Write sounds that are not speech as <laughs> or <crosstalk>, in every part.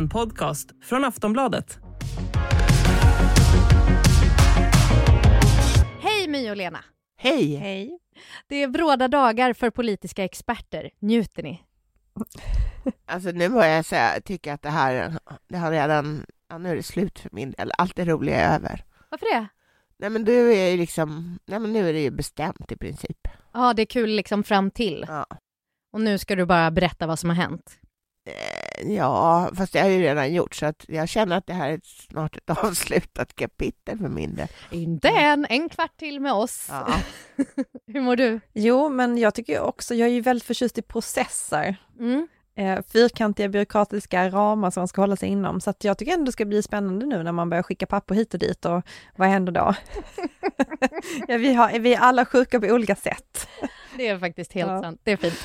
En podcast från Aftonbladet. Hej My och Lena! Hej! Hej! Det är bråda dagar för politiska experter. Njuter ni? Alltså nu börjar jag säga, tycka att det här, det har redan, ja, nu är det slut för min del. Allt det roliga är över. Varför det? Nej men du är ju liksom, nej men nu är det ju bestämt i princip. Ja, det är kul liksom fram till. Ja. Och nu ska du bara berätta vad som har hänt. Eh, Ja, fast det har jag ju redan gjort så att jag känner att det här är snart ett <laughs> avslutat kapitel för min del. Inte än, en kvart till med oss. Ja. <laughs> Hur mår du? Jo, men jag tycker också, jag är ju väldigt förtjust i processer. Mm. Eh, fyrkantiga byråkratiska ramar som man ska hålla sig inom. Så att jag tycker ändå det ska bli spännande nu när man börjar skicka papper hit och dit och vad händer då? <laughs> ja, vi, har, vi är alla sjuka på olika sätt. Det är faktiskt helt Ja. sant. Det är fint.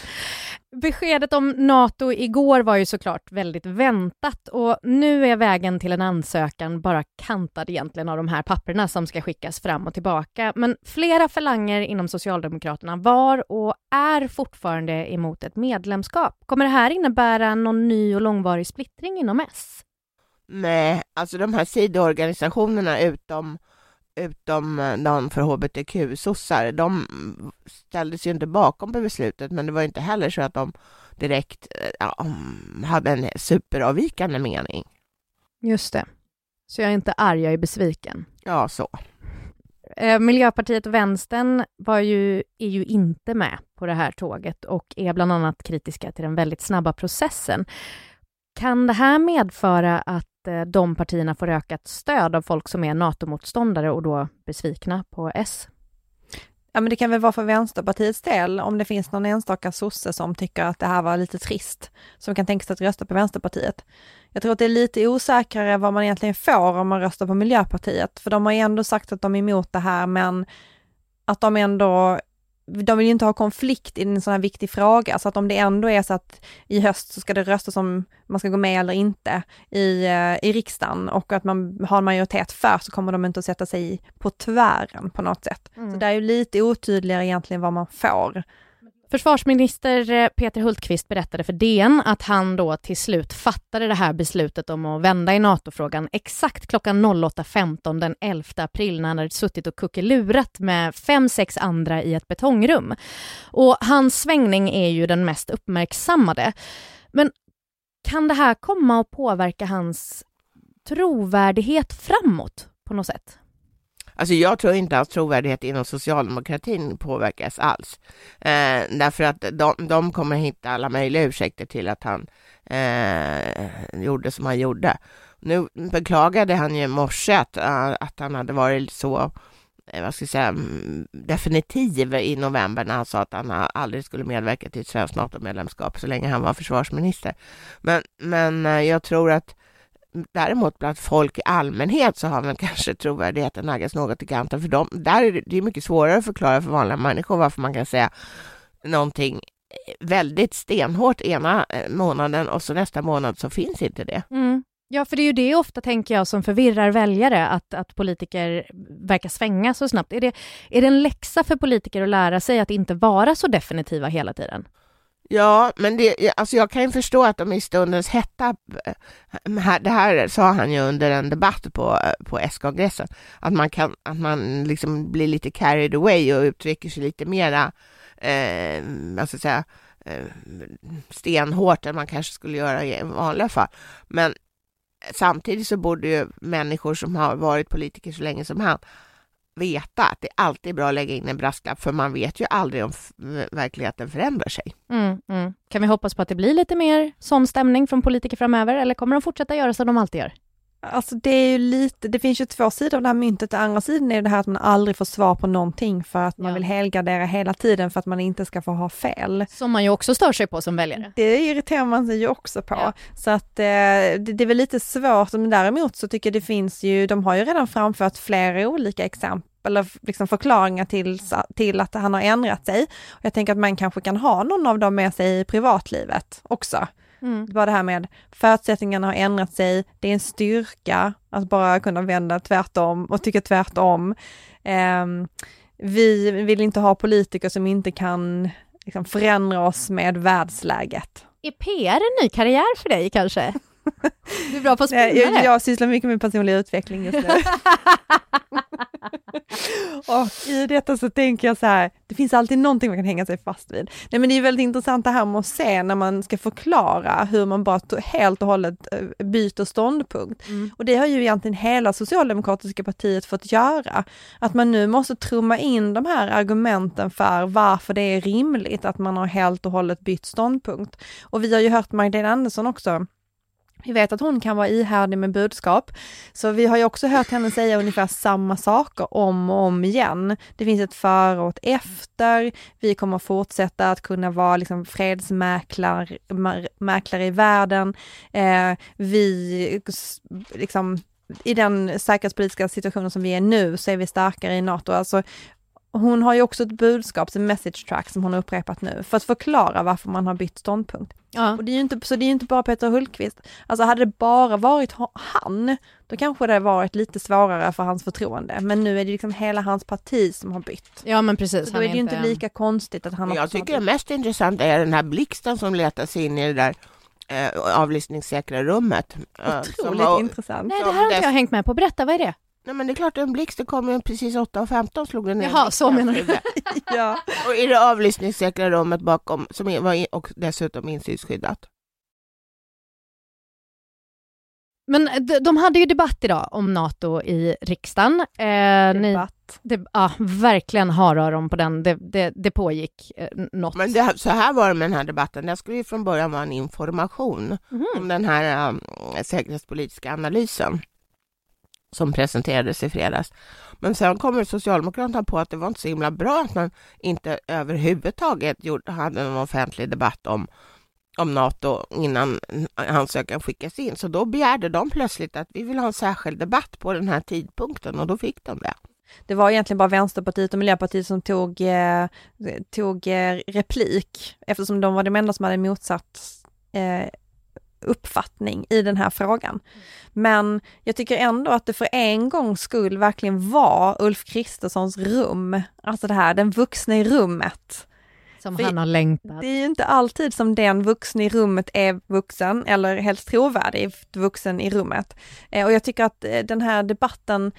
Beskedet om NATO igår var ju såklart väldigt väntat och nu är vägen till en ansökan bara kantad egentligen av de här papperna som ska skickas fram och tillbaka. Men flera falanger inom Socialdemokraterna var och är fortfarande emot ett medlemskap. Kommer det här innebära någon ny och långvarig splittring inom S? Nej, alltså de här sidoorganisationerna utom, utom eh, de för hbtq-sossar, de ställdes ju inte bakom på beslutet, men det var inte heller så att de direkt eh, ja, hade en superavvikande mening. Just det. Så jag är inte arg, jag är besviken. Ja, så. Eh, Miljöpartiet och Vänstern var ju, är ju inte med på det här tåget och är bland annat kritiska till den väldigt snabba processen. Kan det här medföra att Eh, de partierna får ökat stöd av folk som är NATO-motståndare och då besvikna på S? Ja, men det kan väl vara för Vänsterpartiets del, om det finns någon enstaka sosse som tycker att det här var lite trist, som kan tänka sig att rösta på Vänsterpartiet. Jag tror att det är lite osäkrare vad man egentligen får om man röstar på Miljöpartiet, för de har ju ändå sagt att de är emot det här, men att de ändå de vill ju inte ha konflikt i en sån här viktig fråga, så att om det ändå är så att i höst så ska det röstas om man ska gå med eller inte i, eh, i riksdagen och att man har en majoritet för så kommer de inte att sätta sig på tvären på något sätt. Så det är ju lite otydligare egentligen vad man får. Försvarsminister eh, Peter Hultqvist berättade för DN att han då till slut fattade det här beslutet om att vända i NATO-frågan exakt klockan 08.15 den 11 april när han hade suttit och kuckelurat med fem, sex andra i ett betongrum. Och hans svängning är ju den mest uppmärksammade. Men kan det här komma att påverka hans trovärdighet framåt på något sätt? Alltså jag tror inte att trovärdighet inom socialdemokratin påverkas alls. Eh, därför att de, de kommer hitta alla möjliga ursäkter till att han eh, gjorde som han gjorde. Nu beklagade han ju i morse att, eh, att han hade varit så eh, vad ska jag säga, mm, definitiv i november när han sa att han aldrig skulle medverka till ett svenskt NATO-medlemskap så länge han var försvarsminister. Men, men eh, jag tror att Däremot bland folk i allmänhet så har man <laughs> kanske trovärdigheten naggats något i kanten för dem. Där är det, det är mycket svårare att förklara för vanliga människor varför man kan säga någonting eh, väldigt stenhårt ena eh, månaden och så nästa månad så finns inte det. Mm. Ja, för det är ju det ofta, tänker jag, som förvirrar väljare, att, att politiker verkar svänga så snabbt. Är det, är det en läxa för politiker att lära sig att inte vara så definitiva hela tiden? Ja, men det, alltså jag kan ju förstå att de i stundens hetta, eh, det här sa han ju under en debatt på, eh, på S-kongressen, att man, kan, att man liksom blir lite carried away och uttrycker sig lite mera, eh, vad ska säga, eh, stenhårt än man kanske skulle göra i vanliga fall. Men samtidigt så borde ju människor som har varit politiker så länge som han veta att det alltid är bra att lägga in en brasklapp, för man vet ju aldrig om verkligheten förändrar sig. Mm, mm. Kan vi hoppas på att det blir lite mer sån stämning från politiker framöver, eller kommer de fortsätta göra som de alltid gör? Alltså det är ju lite, det finns ju två sidor av det här myntet. Den andra sidan är det här att man aldrig får svar på någonting för att man Ja. vill helgardera hela tiden för att man inte ska få ha fel. Som man ju också stör sig på som väljare. Det irriterar man sig ju också på. Ja. Så att eh, det, det är väl lite svårt, men däremot så tycker jag det finns ju, de har ju redan framfört flera olika exempel eller liksom förklaringar till, till att han har ändrat sig. Och jag tänker att man kanske kan ha någon av dem med sig i privatlivet också. Mm. Det var det här med förutsättningarna har ändrat sig, det är en styrka att bara kunna vända tvärtom och tycka tvärtom. Ehm, vi vill inte ha politiker som inte kan liksom, förändra oss med världsläget. Är PR en ny karriär för dig kanske? <laughs> Du är bra på att spinna jag, jag sysslar mycket med personlig utveckling just nu. <laughs> och i detta så tänker jag så här, det finns alltid någonting man kan hänga sig fast vid. Nej men det är väldigt intressant det här med att se när man ska förklara hur man bara helt och hållet eh, byter ståndpunkt. Mm. Och det har ju egentligen hela socialdemokratiska partiet fått göra. Att man nu måste trumma in de här argumenten för varför det är rimligt att man har helt och hållet bytt ståndpunkt. Och vi har ju hört Magdalena Andersson också vi vet att hon kan vara ihärdig med budskap, så vi har ju också hört henne säga ungefär samma saker om och om igen. Det finns ett före och ett efter, vi kommer fortsätta att kunna vara liksom fredsmäklare i världen. Eh, vi, liksom, i den säkerhetspolitiska situationen som vi är nu så är vi starkare i NATO. Alltså, hon har ju också ett budskap, en message track som hon har upprepat nu, för att förklara varför man har bytt ståndpunkt. Ja. Och det är ju inte, så det är ju inte bara Peter Hultqvist. Alltså hade det bara varit ha- han, då kanske det varit lite svårare för hans förtroende. Men nu är det liksom hela hans parti som har bytt. ja, men precis. Så då är det ju inte lika konstigt att han Jag har tycker det mest intressanta är den här blixten som letar sig in i det där eh, avlyssningssäkra rummet. eh, som Otroligt var- intressant. Nej, det här har inte jag hängt med på. Berätta, vad är det? Nej men det är klart en blixt, det kom ju precis 8.15 slog den ner. Jaha, så menar du. <laughs> ja. <laughs> Och i det avlyssningssäkra rummet bakom, som är- var i- och dessutom insynsskyddat. Men de, de hade ju debatt idag om NATO i riksdagen. Eh, ni, Debatt. det, ja, verkligen haröron på den. Det, det, det pågick eh, något. Men det, så här var det med den här debatten, det skulle ju från början vara en information Mhm. om den här um, säkerhetspolitiska analysen som presenterades i fredags. Men sen kommer Socialdemokraterna på att det var inte så himla bra att man inte överhuvudtaget gjorde, hade en offentlig debatt om, om NATO innan ansökan skickas in. Så då begärde de plötsligt att vi vill ha en särskild debatt på den här tidpunkten och då fick de det. Det var egentligen bara Vänsterpartiet och Miljöpartiet som tog, eh, tog eh, replik eftersom de var de enda som hade motsatt eh, uppfattning i den här frågan. Men jag tycker ändå att det för en gångs skull verkligen var Ulf Kristerssons rum, alltså det här, den vuxna i rummet. som för- han har längtat. Det är ju inte alltid som den vuxna i rummet är vuxen eller helst trovärdig vuxen i rummet. Eh, och jag tycker att eh, den här debatten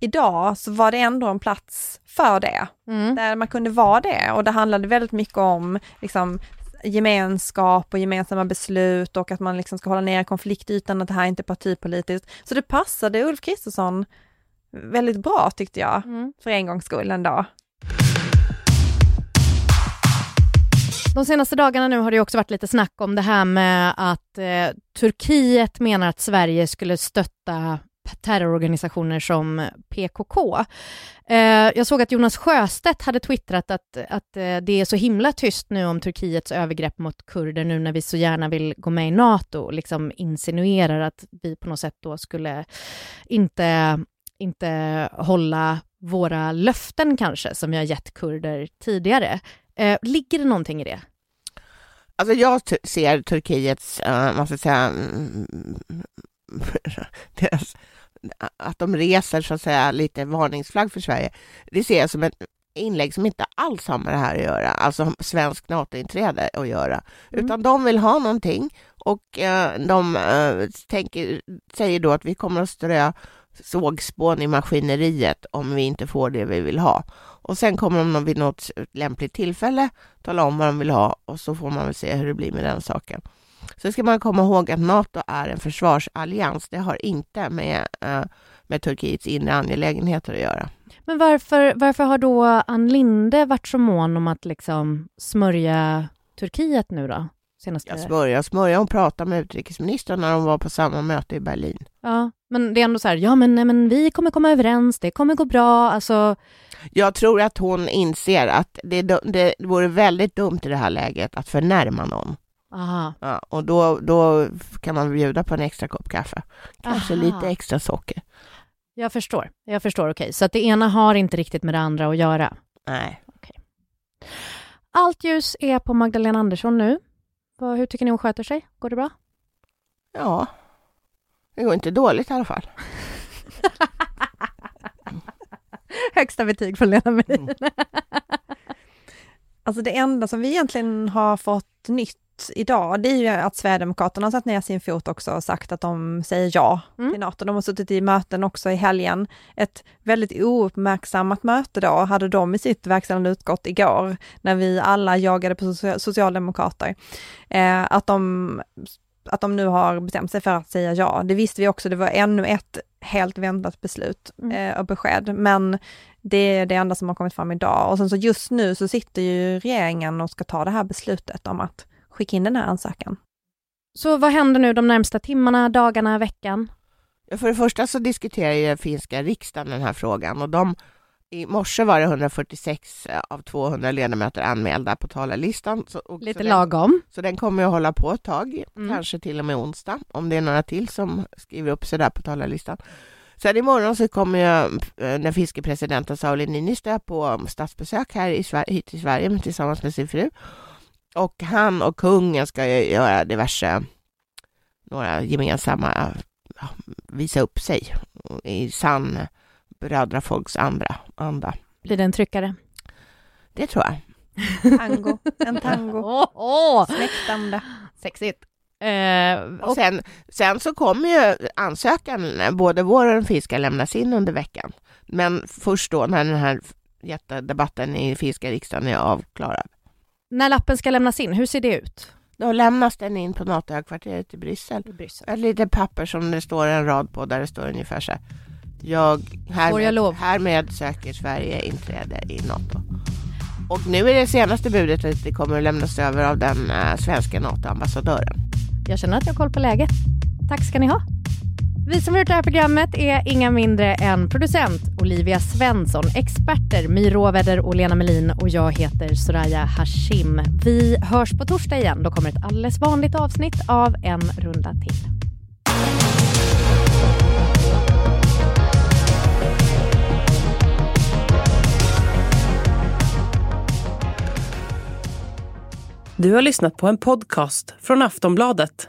idag så var det ändå en plats för det Mm. där man kunde vara det och det handlade väldigt mycket om liksom, gemenskap och gemensamma beslut och att man liksom ska hålla ner konfliktytan, att det här inte är partipolitiskt. Så det passade Ulf Kristersson väldigt bra tyckte jag, Mm. för en gångs skull ändå. De senaste dagarna nu har det också varit lite snack om det här med att eh, Turkiet menar att Sverige skulle stötta terrororganisationer som PKK. Eh, jag såg att Jonas Sjöstedt hade twittrat att, att eh, det är så himla tyst nu om Turkiets övergrepp mot kurder nu när vi så gärna vill gå med i NATO, liksom insinuerar att vi på något sätt då skulle inte, inte hålla våra löften kanske, som vi har gett kurder tidigare. Eh, ligger det någonting i det? Alltså jag ser Turkiets, eh, uh, man ska säga, mm, <laughs> deras, att de reser så att säga lite varningsflagg för Sverige. Det ser jag som ett inlägg som inte alls har med det här att göra, alltså svensk NATO-inträde att göra, Mm. utan de vill ha någonting och eh, de eh, tänker, säger då att vi kommer att strö sågspån i maskineriet om vi inte får det vi vill ha. Och sen kommer de vid något lämpligt tillfälle tala om vad de vill ha och så får man väl se hur det blir med den saken. Så ska man komma ihåg att NATO är en försvarsallians. Det har inte med, eh, med Turkiets inre angelägenheter att göra. Men varför, varför har då Ann Linde varit så mån om att liksom smörja Turkiet nu då? Senaste... Jag smörja, smörja och prata med utrikesministern när de var på samma möte i Berlin. Ja, men det är ändå så här, ja men, nej, men vi kommer komma överens, det kommer gå bra, alltså... Jag tror att hon inser att det, det vore väldigt dumt i det här läget att förnärma någon. Aha. Ja, och då, då kan man bjuda på en extra kopp kaffe. Kanske Aha. lite extra socker. Jag förstår, jag förstår, okej. Så att det ena har inte riktigt med det andra att göra. Nej. Allt ljus är på Magdalena Andersson nu. Hur tycker ni hon sköter sig? Går det bra? Ja, det går inte dåligt i alla fall. <laughs> Högsta betyg från Lena Melin. Mm. <laughs> Alltså det enda som vi egentligen har fått nytt nytt idag, det är ju att Sverigedemokraterna har satt ner sin fot också och sagt att de säger ja Mm. till NATO. De har suttit i möten också i helgen. Ett väldigt ouppmärksammat möte då hade de i sitt verkställande utskott igår, när vi alla jagade på socia- socialdemokrater. Eh, att de att de nu har bestämt sig för att säga ja. Det visste vi också, det var ännu ett helt väntat beslut Mm. eh, och besked, men det är det enda som har kommit fram idag. Och sen så just nu så sitter ju regeringen och ska ta det här beslutet om att skicka in den här ansökan. Så vad händer nu de närmsta timmarna, dagarna, veckan? För det första så diskuterar ju finska riksdagen den här frågan och de, i morse var det 146 av 200 ledamöter anmälda på talarlistan. Så, och Lite så den, lagom. så den kommer att hålla på ett tag, Mm. kanske till och med onsdag, om det är några till som skriver upp sig där på talarlistan. Sen imorgon så kommer ju eh, den finske presidenten Sauli Niinistö på statsbesök här i Sverige, hit till Sverige tillsammans med sin fru. Och han och kungen ska ju göra diverse, några gemensamma, visa upp sig i sann brödrafolks andra anda. Blir det en tryckare? Det tror jag. <laughs> Tango, en tango, <laughs> Åh, åh, släktande. sexigt. Eh, Och och, sen, sen så kommer ju ansökan, både vår och den finska, lämnas in under veckan. Men först då när den här jättedebatten i finska riksdagen är avklarad. När lappen ska lämnas in, hur ser det ut? Då lämnas den in på NATO-högkvarteret i Bryssel. I Bryssel. Ett litet papper som det står en rad på där det står ungefär så här. Jag, härmed, jag lov? härmed söker Sverige inträde i NATO. Och nu är det senaste budet att det kommer att lämnas över av den eh, svenska NATO-ambassadören. Jag känner att jag har koll på läget. Tack ska ni ha. Vi som har gjort det här programmet är inga mindre än producent Olivia Svensson, experter My Råväder och Lena Melin och jag heter Soraya Hashim. Vi hörs på torsdag igen. Då kommer ett alldeles vanligt avsnitt av En runda till. Du har lyssnat på en podcast från Aftonbladet.